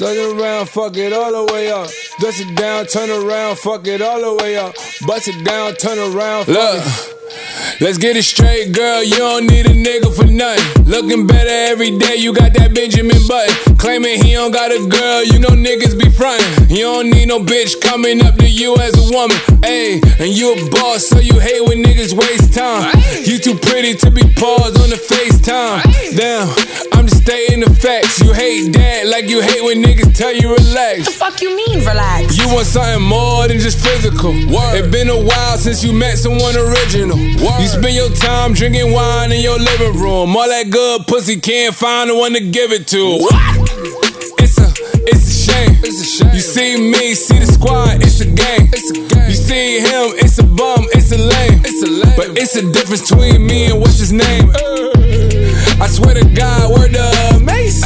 Turn it around, fuck it all the way up. Dust it down, turn around, fuck it all the way up. Bust it down, turn around, Look. Let's get it straight, girl. You don't need a nigga for nothing. Looking better every day. You got that Benjamin Button. Claiming he don't got a girl. You know niggas be frontin'. You don't need no bitch coming up to you as a woman. Ayy, and you a boss, so you hate when niggas waste time. You too pretty to be paused on the FaceTime. Damn, I'm just stating the facts. You hate that like you hate when niggas tell you relax. What the fuck you mean, relax. You want something more than just physical. It been a while since you met someone original. You spend your time drinking wine in your living room. All that good pussy can't find the one to give it to. A, it's a shame. It's a shame. You see me, see the squad. It's a game. It's a game. You see him, it's a bum. It's a lame. It's a lame. But it's a difference between me and what's his name. I swear to God, word the mace.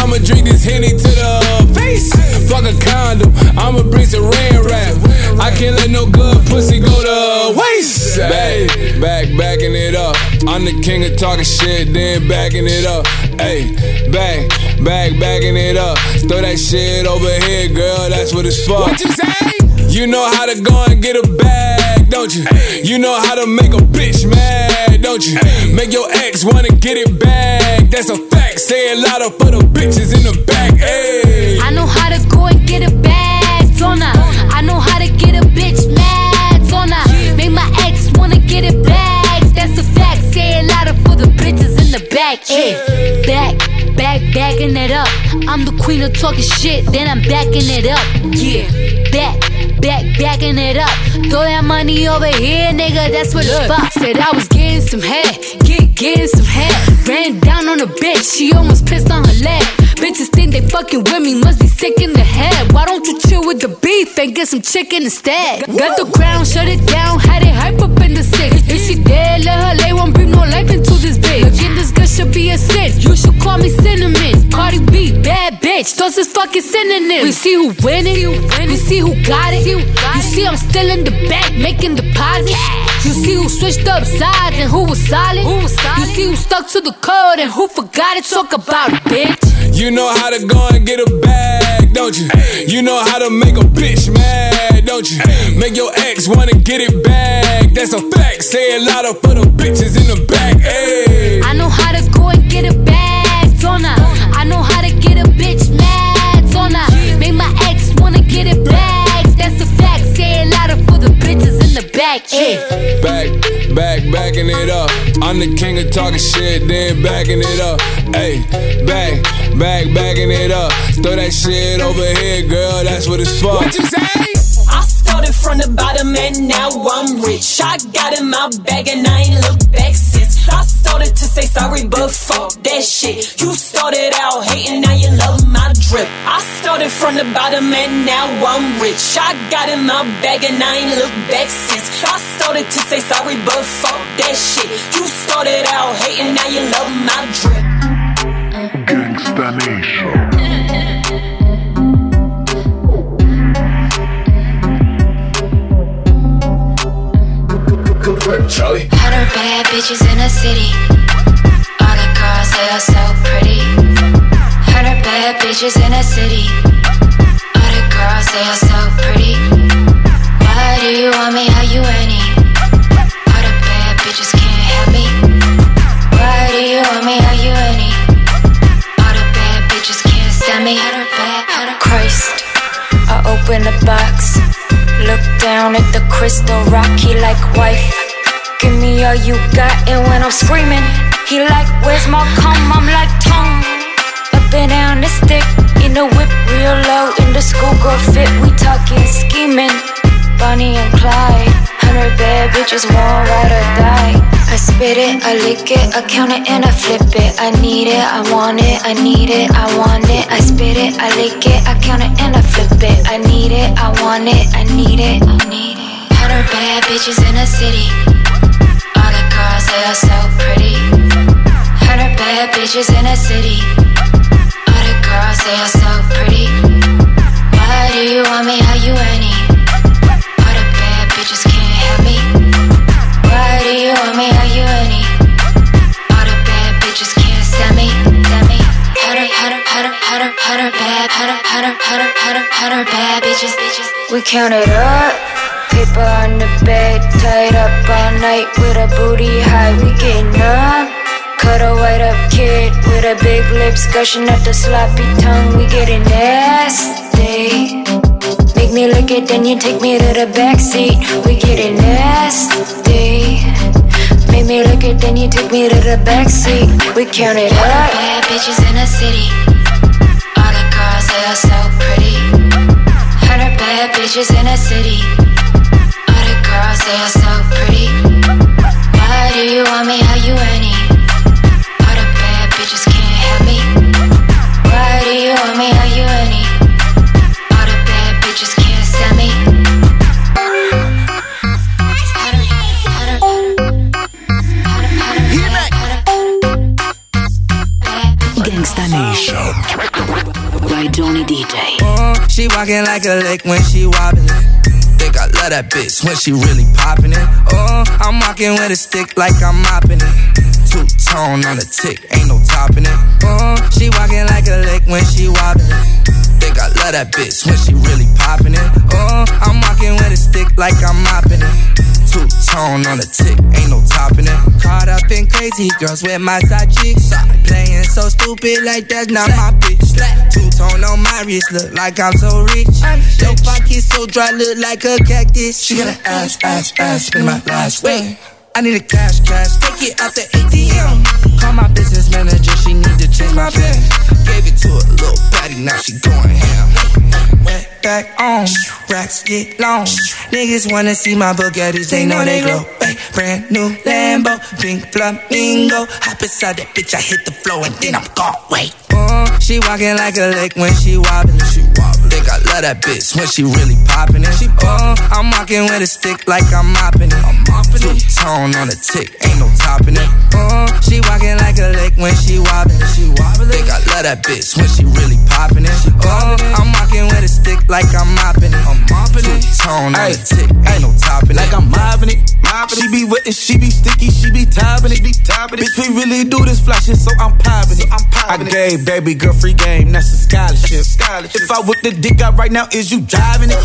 I'ma drink this henny to the face. Fuck a condom. I'ma bring some rain rap. I can't let no good pussy go to waste. Back, back, backing it up. I'm the king of talking shit, then backing it up. Hey, back, back, backing it up. Throw that shit over here, girl. That's what it's for. What you say? You know how to go and get a bag, don't you? You know how to make a bitch mad, don't you? Make your ex wanna get it back. That's a fact. Say it louder for the bitches in the back. Hey. Back. Hey, back, back, backing it up. I'm the queen of talking shit, then I'm backing it up. Yeah, back, back, backing it up. Throw that money over here, nigga. That's what it's for. Said I was getting some head, get getting some head. Ran down on a bitch, she almost pissed on her leg. Bitches think they fucking with me, must be sick in the head. Why don't you chill with the beef and get some chicken instead? Got the ground, shut it down, had it hype up in the six. If she dead, let her lay, won't bring no life into this bitch. Again, this should be a sin. You should call me cinnamon. Cardi B, bad bitch. Those is fucking synonyms. We see who winning, we see who got it. You see I'm still in the back making deposits. You see who switched up sides and who was solid. You see who stuck to the code and who forgot it. Talk about it, bitch. You know how to go and get a bag, don't you? You know how to make a bitch mad, don't you? Make your ex wanna get it back. That's a fact. Say it louder for the bitches in the back. Hey. I know Hey. Back, back, backing it up. I'm the king of talking shit, then backing it up. Hey, back, back, backing it up. Throw that shit over here, girl. That's what it's for. What you say? I started from the bottom and now I'm rich. I got in my bag and I ain't look back since. Started to say sorry, but fuck that shit. You started out hating, now you love my drip. I started from the bottom and now I'm rich. I got in my bag and I ain't looked back since. I started to say sorry, but fuck that shit. You started out hating, now you love my drip. Gangsta Nation. Charlie. Hundred bad bitches in the city. All the girls, they are so pretty. Hundred bad bitches in the city. All the girls, they are so pretty. Why do you want me? How you any? All the bad bitches can't have me. Why do you want me? How you any? All the bad bitches can't stand me. Hundred bad, hundred Christ. I open the box. Down at the crystal rocky like wife. Give me all you got, and when I'm screaming, he like, Where's my cum? I'm like, tongue. Up and down the stick, in the whip real low, in the schoolgirl fit, we talking scheming. Bonnie and Clyde, hundred bad bitches, won't ride or die. I spit it, I lick it, I count it and I flip it. I need it, I want it, I need it, I want it. I spit it, I lick it, I count it and I flip it. I need it, I want it, I need it, I need it. Hundred bad bitches in the city. All the girls, they are so pretty. Hundred bad bitches in the city. All the girls, they are so pretty. Why do you want me? How you any? We count it up. Paper on the bed, tied up all night with a booty high. We getting up. Cut a white up kid with a big lips gushing out the sloppy tongue. We getting nasty. Make me lick it, then you take me to the backseat. We getting nasty. Make me lick it, then you take me to the backseat. We count it up. Bad bitches in the city. All the girls, they bad bitches in the city. All the girls, they are walking like a lake when she wobbling. Think I love that bitch when she really popping it. Uh, I'm walking with a stick like I'm mopping it. Two tone on the tick, ain't no topping it. Uh, she walking like a lake when she wobbling. Think I love that bitch when she really popping it. Uh, I'm walking with a stick like I'm mopping it. Two tone on the tick, ain't no topping it. Caught up in crazy girls with my side chicks. Playing so stupid like that's not my bitch. Two tone on my wrist, look like I'm so rich. Your pocket so dry, look like a cactus. She got an ass, ass, ass, spin my last way. I need a cash, cash, take it out the ATM. Call my business manager, she need to change my pen. Gave it to a little patty, now she going ham. Went back on, racks get long. Niggas wanna see my Bugattis, they know they glow. Ay, brand new Lambo, pink flamingo. Hop inside that bitch, I hit the floor and then I'm gone. Wait. Uh, she walking like a lake when she wobbling. She wobbling. Think I love that bitch when she really popping it. She uh, I'm walking with a stick like I'm mopping it. I'm it. Tone on the tick, ain't no topping it. Uh, she walking like a lake when she wobbling. She wobbling. Think I love that bitch when she really popping it. Uh, I'm walking with a stick like I'm mopping it. I'm mopping it. Tone on the tick, ain't no topping it. Like I'm mopping it, mopping it. She be wet and she be sticky, she be topping it, be topping it. Bitch, we really do this fly shit, so I'm popping it. I'm popping I gave baby girl free game, that's a scholarship. scholarship. If I whip the dick out right now, is you driving it?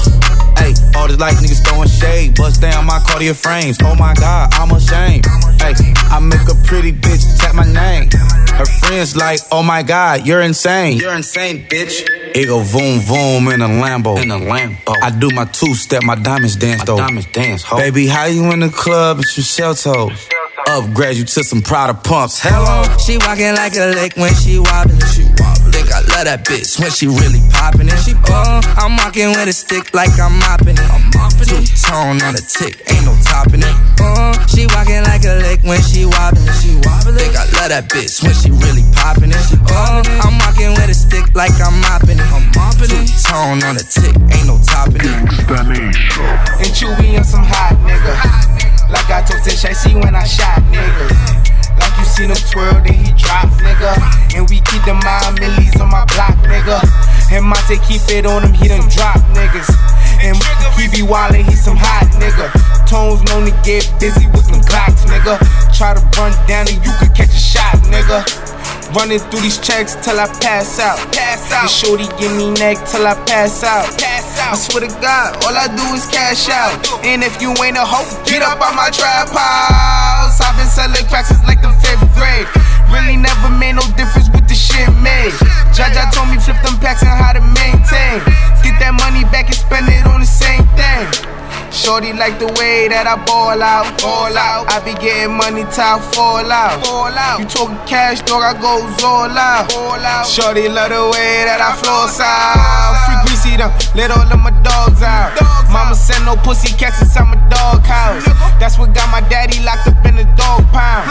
Hey, all these like niggas throwing shade, bust down my Cartier frames. Oh my god, I'm ashamed. Hey, I make a pretty bitch tap my name. Her friends like, oh my god, you're insane. You're insane, bitch. It go boom boom in a Lambo. In a Lambo. I do my two step, my diamonds dance though. Diamonds dance, ho. Baby, how you in the club? It's your shell toes. Upgrade you to some Prada pumps. Hello. She walking like a lake when she wobbling. She wobbling. Think I love that bitch when she really popping it. She uh, I'm walking with a stick like I'm mopping it. I'm mopping it. Tone on the tick, ain't no topping it. Uh, she walking like a lake when she wobbling. She wobbling. Think I love that bitch when she really popping it. Uh, I'm walking with a stick like I'm mopping it. I'm mopping it. Tone on the tick, ain't no topping it. And Chewy on some hot nigga. Like I told Shay, see when I shot niggas. You seen him twirl, then he drop, nigga. And we keep the mind millies on my block, nigga. And Monte keep it on him, he done drop niggas. And he be wildin', he some hot nigga. Tones known to get busy with them clocks, nigga. Try to run down and you could catch a shot, nigga. Running through these checks till I pass out. Pass out. And shorty give me neck till I pass out. Pass out. I swear to God, all I do is cash out. And if you ain't a hoe, get up on my trap house. I've been selling cracks since like the fifth grade. Really never made no difference with the shit made. Jaja told me flip them packs and how to maintain. Get that money back and spend it on the same thing. Shorty like the way that I ball out, ball out. I be getting money till I fall out, fall out. You talking cash, dog, I go all out, all out. Shorty love the way that I flow out. Free greasy them, let all of my dogs out. Mama send no pussy cats inside my dog house. That's what got my daddy locked up in the dog pound.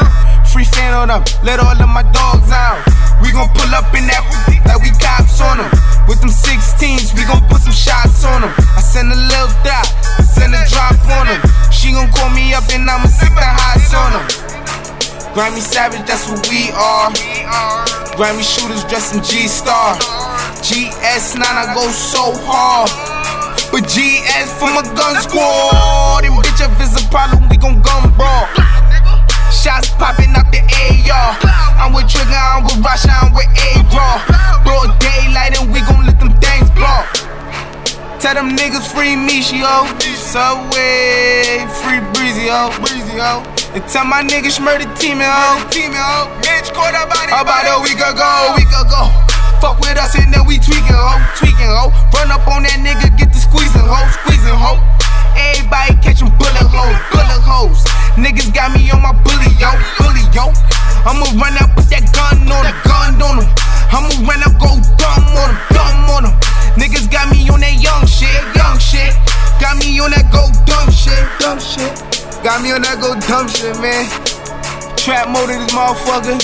Free fan on them, let all of my dogs Grammy Savage, that's what we are. Grammy shooters dressed in G Star. GS9, I go so hard. But GS from a gun squad. And bitch, if it's a problem, we gon' gun brawl. Shots popping out the AR. I'm with Trigger, I'm with Rasha, I'm with A-Raw. Broad daylight and we gon' let them things blow. Tell them niggas free Michio. Subway, eh, free Breezy, ho. Breezy, ho. And tell my niggas murder team, ho. Team, ho. Bitch, caught up body. About a week ago, week ago. Fuck with us and then we tweaking, ho. Tweaking, ho. Run up on that nigga, get the squeezing, ho. Squeezing, ho. Everybody catching bullet holes, bullet holes. Niggas got me on my bully, yo, bully, yo. I'ma run up, put that gun on him, gun on him. I'ma run up, go dumb on him, dumb on him. Niggas got me on that young shit, young shit. Got me on that go dumb shit, dumb shit. Got me on that go dumb shit, man. Trap mode in this motherfucker.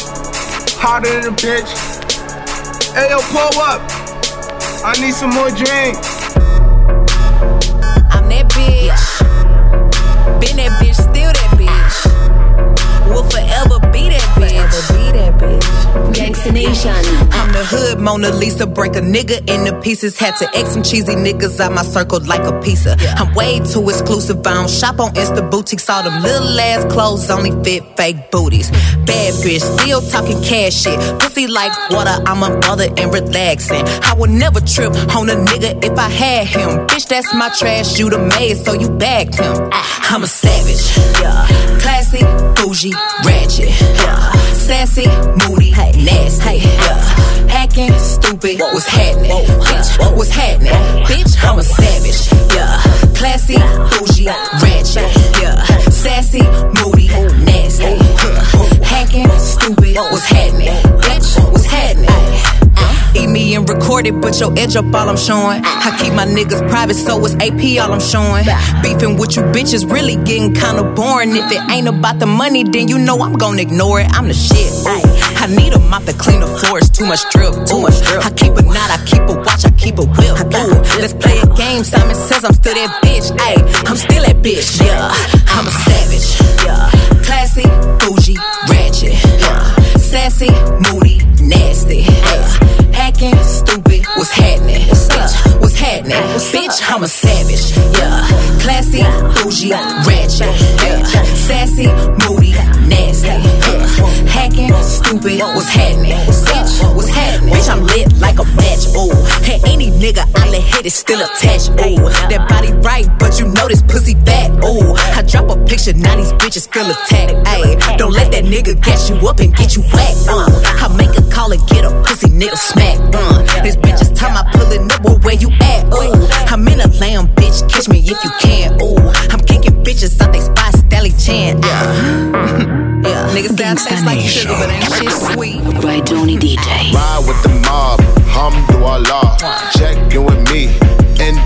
Hotter than a bitch. Hey, yo, pull up. I need some more drink. I'm that bitch. Been that bitch, still that bitch. Will forever be that bitch. Forever be that bitch. Gangsta Nation. I'm the hood Mona Lisa, break a nigga into pieces. Had to X some cheesy niggas out my circle like a pizza. I'm way too exclusive. I don't shop on Insta boutiques. All them little ass clothes only fit fake booties. Bad bitch, still talking cash shit. Pussy like water, I'm a mother and relaxing. I would never trip on a nigga if I had him. Bitch, that's my trash. You the maid, so you bagged him. Ah. I'm a savage. Yeah. Classy, bougie, ratchet. Yeah. Sassy, moody, nasty. Yeah. Hacking, stupid, what's happening? Bitch, what's happening? Bitch, I'm a savage. Yeah. Classy, bougie, ratchet. Yeah. Sassy, moody, nasty. Yeah. Hacking, stupid, what's happening? Bitch, what's happening? Uh-huh. Eat me and record it, but your edge up all I'm showing. I keep my niggas private, so it's AP all I'm showing. Beefing with you bitches really getting kinda boring. If it ain't about the money, then you know I'm gonna ignore it. I'm the shit. Ooh. I need a mop to clean the floors, too much drip. Too much drip. I keep a knot, I keep a watch, I keep a whip. Ooh. Let's play a game. Simon says I'm still that bitch. Ayy, I'm still that bitch. Yeah, I'm a savage. Yeah, classy, bougie, ratchet. Yeah, sassy, moody, nasty. Yeah hacking, stupid, what's happening? Bitch, what's happening? Bitch, I'm a savage, yeah. Classy, bougie, ratchet, yeah. Sassy, moody, nasty. Hacking, stupid, what's happening? Bitch, what's happening? Bitch, I'm lit like a match, ooh. Hey, any nigga I let hit is still attached, ooh. That body right, but you know this pussy fat, ooh. I drop a picture, now these bitches feel attacked, ayy. Don't let that nigga gas you up and get you whacked, uh. I make a call and get a pussy nigga smack. Uh, this bitch is time I pull it up, where you at? Ooh, I'm in a lamb, bitch. Catch me if you can. Ooh, I'm kicking bitches out they spot, Stelly Chan. Uh, shit sweet. By Johnny DJ. Ride with the mob, Hamdulillah. Check in with me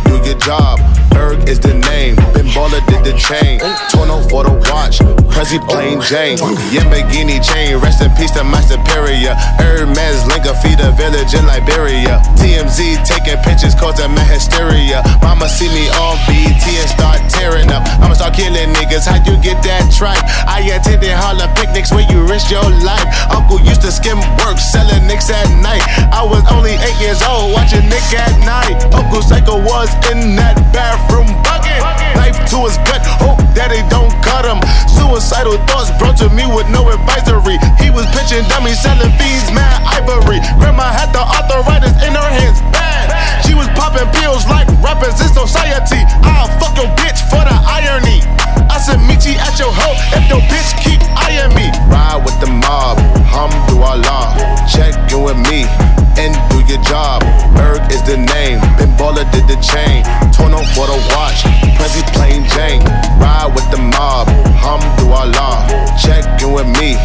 do your job. Berg is the name. Ben Baller did the chain. Tono for the watch. Prezi plain Jane. Yamagini chain. Rest in peace to my superior. Hermes Linka feed a village in Liberia. TMZ taking pictures causing my hysteria. Mama see me on BT and start tearing up. I'ma start killing niggas. How you get that tripe? I attended Harlem picnics where you risk your life. Uncle used to skim work selling nicks at night. I was only eight years old watching Nick at night. Uncle Psycho was in that bathroom bucket. Knife to his gut, hope that they don't cut him. Suicidal thoughts brought to me with no advisory. He was pitching dummies, selling fiends, mad ivory. Grandma had the arthritis in her hands, bad. She was popping pills like rappers in society. I'll fuck your bitch for the irony. I said, meet you at your hoe if your bitch keep eyeing me. Ride with the mob, Hamdulillah. Check in with me and do your job. Erg is the name, Ben Baller did the chain. Torn off for the watch, Prezi plain Jane. Ride with the mob, Hamdulillah. Check in with me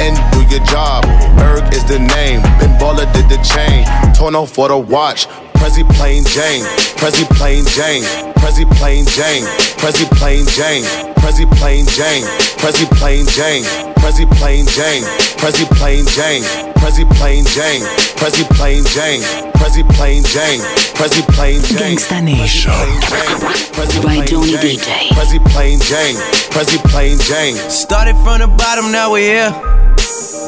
and do your job. Erg is the name, Ben Baller did the chain. Torn off for the watch, Prezi plain Jane. Prezi plain Jane. Prezi plain Jane. Prezi plain Jane. Prezi plain Jane. Prezi plain Jane. Prezi plain Jane, Prezi plain Jane, Prezi plain Jane, Prezi plain Jane, Prezi plain Jane, Prezi plain Jane, Gangsta Nation. By Johnny DJ. Prezi plain Jane, Prezi plain Jane. Started from the bottom, now we here.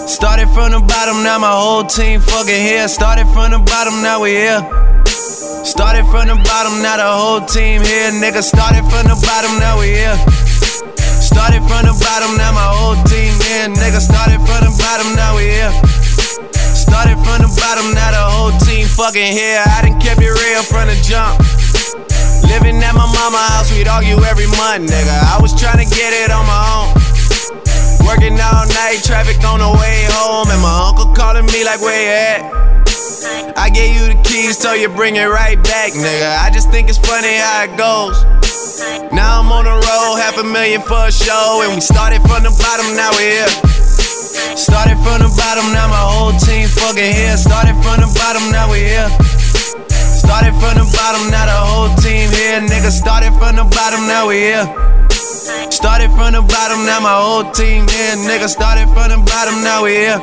Started from the bottom, now my whole team fucking here. Started from the bottom, now we here. Started from the bottom, now the whole team here. Nigga, started from the bottom, now we here. Started from the bottom, now my whole team here. Nigga, started from the bottom, now we here. Started from the bottom, now the whole team fucking here. I done kept it real from the jump. Living at my mama house, we'd argue every month, nigga. I was trying to get it on my own. Working all night, traffic on the way home, and my uncle calling me like, where you at? I gave you the keys, so you bring it right back, nigga. I just think it's funny how it goes. Now I'm on the road, half a million for a show, and we started from the bottom, now we're here. Started from the bottom, now my whole team fucking here. Started from the bottom, now we're here. Started from the bottom, now the whole team here. Nigga, started from the bottom, now we here. Started from the bottom, now my whole team here. Nigga, started from the bottom, now we here.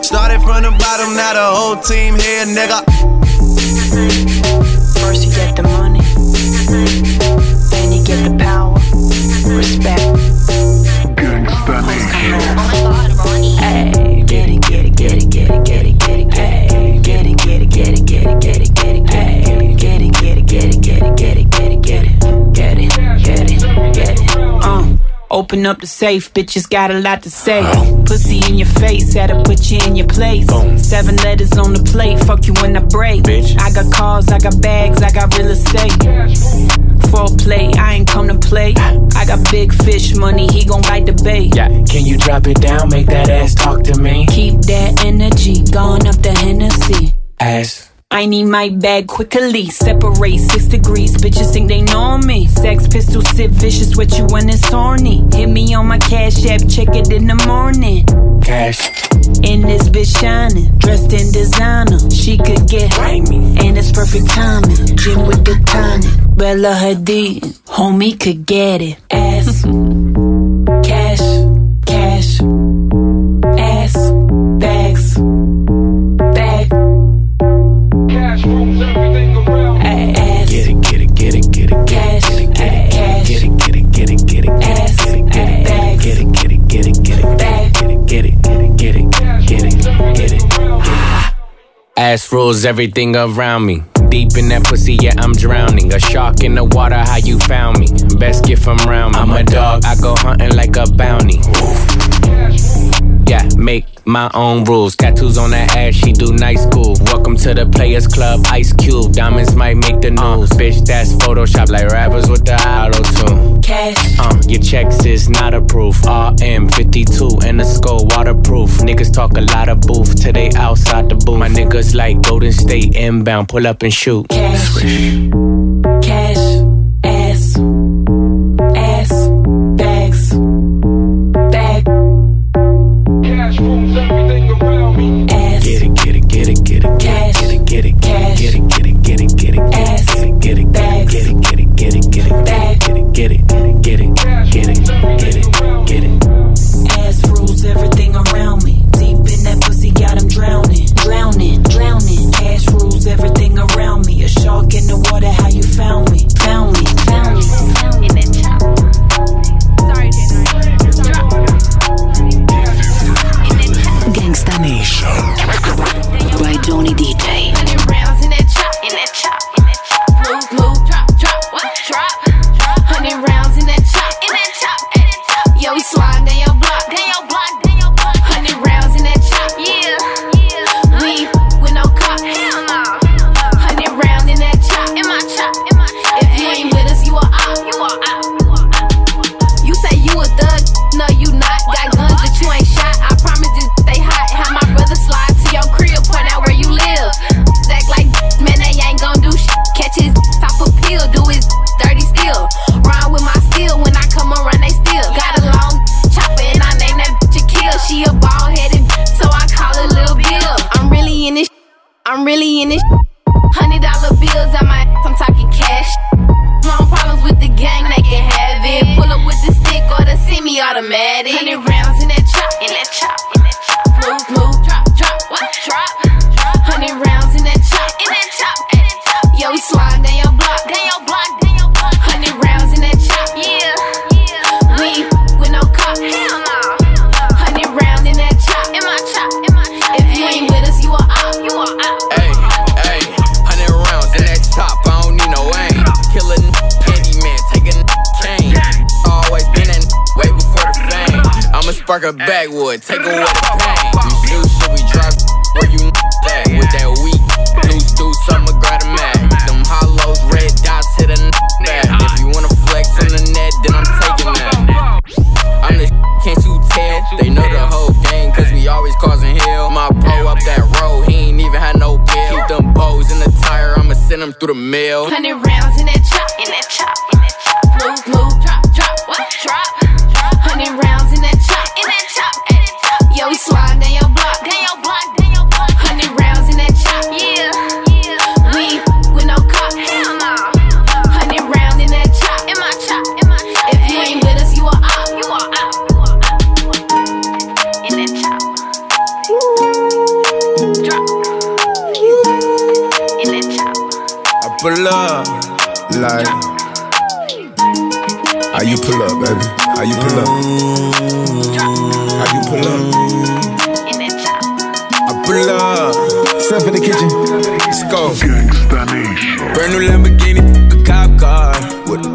Started from the bottom, now the whole team here, nigga. Respect. Gangsta Nation. Hey, get it, get it, get it, get it, get it, get it, hey, get it, get it, get it, get it, get it, get it, hey, get it, get it, get it, get it, get it, get it, get it, get it, get it, get it. Uh, open up the safe, bitches got a lot to say. Pussy in your face, had to put you in your place. Seven letters on the plate, fuck you when I break. Bitch, I got cars, I got bags, I got real estate. For play, I ain't come to play. I got big fish money, he gon' bite the bait. Yeah, can you drop it down, make that ass talk to me? Keep that energy, going up the Hennessy. Ass. I need my bag quickly. Separate six degrees. Bitches think they know me. Sex pistol sit vicious with you when it's horny. Hit me on my cash app, check it in the morning. Cash. In this bitch shining, dressed in designer. She could get me, and it's perfect timing. Gym with the tonic. Bella Hadid, homie could get it. Ass, cash, cash, ass, bags, bag. Cash Ass. Get it, get it, get it, get it, Cash, get it, get it, cash. get it, get it, get it, get it, Ass, get it, get it, bags. get it, get it, get it, get it, Bag. get it, get it, get it, get it, get it, get it, get it. Ass rules everything around me. Deep in that pussy, yeah, I'm drowning. A shark in the water, how you found me? Best gift from round me. I'm a dog, I go hunting like a bounty. Yeah, make my own rules. Tattoos on that ass, she do night school. Welcome to the Players Club, Ice Cube. Diamonds might make the news. Bitch, that's Photoshop like rappers with the auto tune. Cash. Um, your checks is not approved. RM52 and the skull waterproof. Niggas talk a lot of booth till they outside the booth. My niggas like Golden State inbound, pull up and shoot. Cash, cash, in this. Spark a backwood, take away the pain. You shoot, shit, we drop where you at with that weak. Deuce, deuce, I'ma grab a mag. Them hollows, red dots hit a back. If you wanna flex on the net, then I'm taking that. I'm the can't you tell? They know the whole game, cause we always causing hell. My bro up that road, he ain't even had no bill. Keep them bows in the tire, I'ma send them through the mail. Hundred rounds in that chop, in that chop,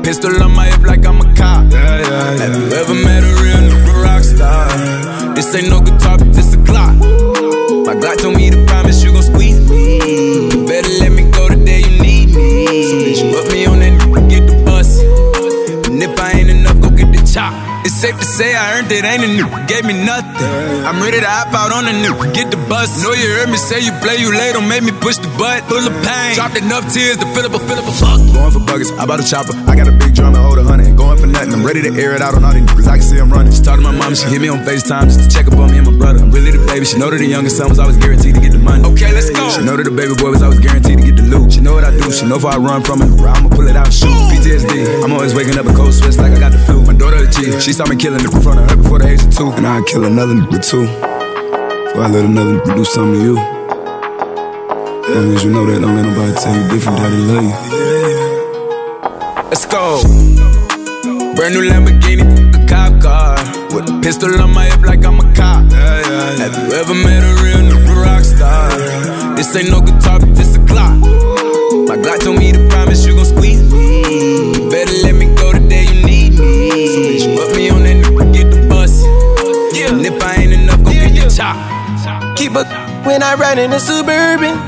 pistol on my hip like I'm a cop. Have you ever met a real nigga rock star? This ain't no guitar, but this a clock. My Glock told me to promise you gon' squeeze me. Better let me go the day you need me. So bitch, put me on that get the bus. And if I ain't enough, go get the chop. It's safe to say I it, ain't a new, gave me nothing. I'm ready to hop out on the new, get the bus. Know you heard me say you play, you late, don't make me push the butt. Full of pain, dropped enough tears to fill up a, fill up a fuck. Going for buggers, I bought a chopper. I got a big drum and hold a hundred. Going for nothing, I'm ready to air it out on all these niggas. I can see I'm running. She talked to my mom, she hit me on FaceTime just to check up on me and my brother. I'm really the baby, she know that the youngest son was always guaranteed to get the money. Okay, let's go. She know that the baby boy was always guaranteed to get the loot. She know what I do, she know if I run from it, I'ma pull it out and shoot. PTSD, I'm always waking up in cold sweats like I got the flu. My daughter a G, she saw me killing it in front of her before the age of two. And I'd kill another nigga too. Before I let another do something to you. As long as you know that, don't let nobody tell you different they love you. Let's go. Brand new Lamborghini, a cop car. With a pistol on my hip like I'm a cop. Have you ever met a real nigga rock star? This ain't no guitar, but this a clock. My Glock told me to promise you when I ride in the suburban.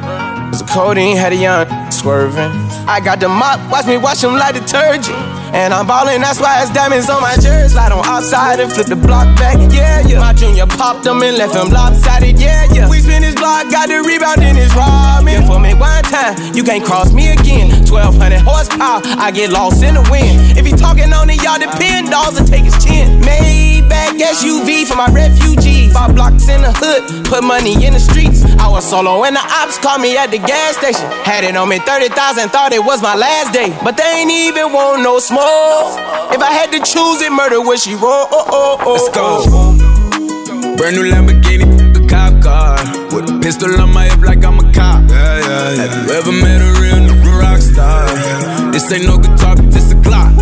Cause the codeine had a young swerving. I got the mop, watch me wash him like detergent. And I'm ballin', that's why it's diamonds on my jersey. Slide on outside and flip the block back, yeah, yeah. My junior popped him and left him lopsided, yeah, yeah. We spin his block, got the rebound in his robbing. For me one time, you can't cross me again. 1200 horsepower, I get lost in the wind. If he talking on it, y'all depend, dolls and take his chin. Maybach SUV for my refugees. Five blocks in the hood, put money in the streets. I was solo and the ops called me at the gas station. Had it on me 30,000, thought it was my last day. But they ain't even want no smoke. If I had to choose it, murder would she roll? Oh, oh, oh, Let's go. Brand new Lamborghini, f- a cop car. With a pistol on my hip like I'm a cop. Have you ever met a real nigga rock star? This ain't no guitar, but this a clock.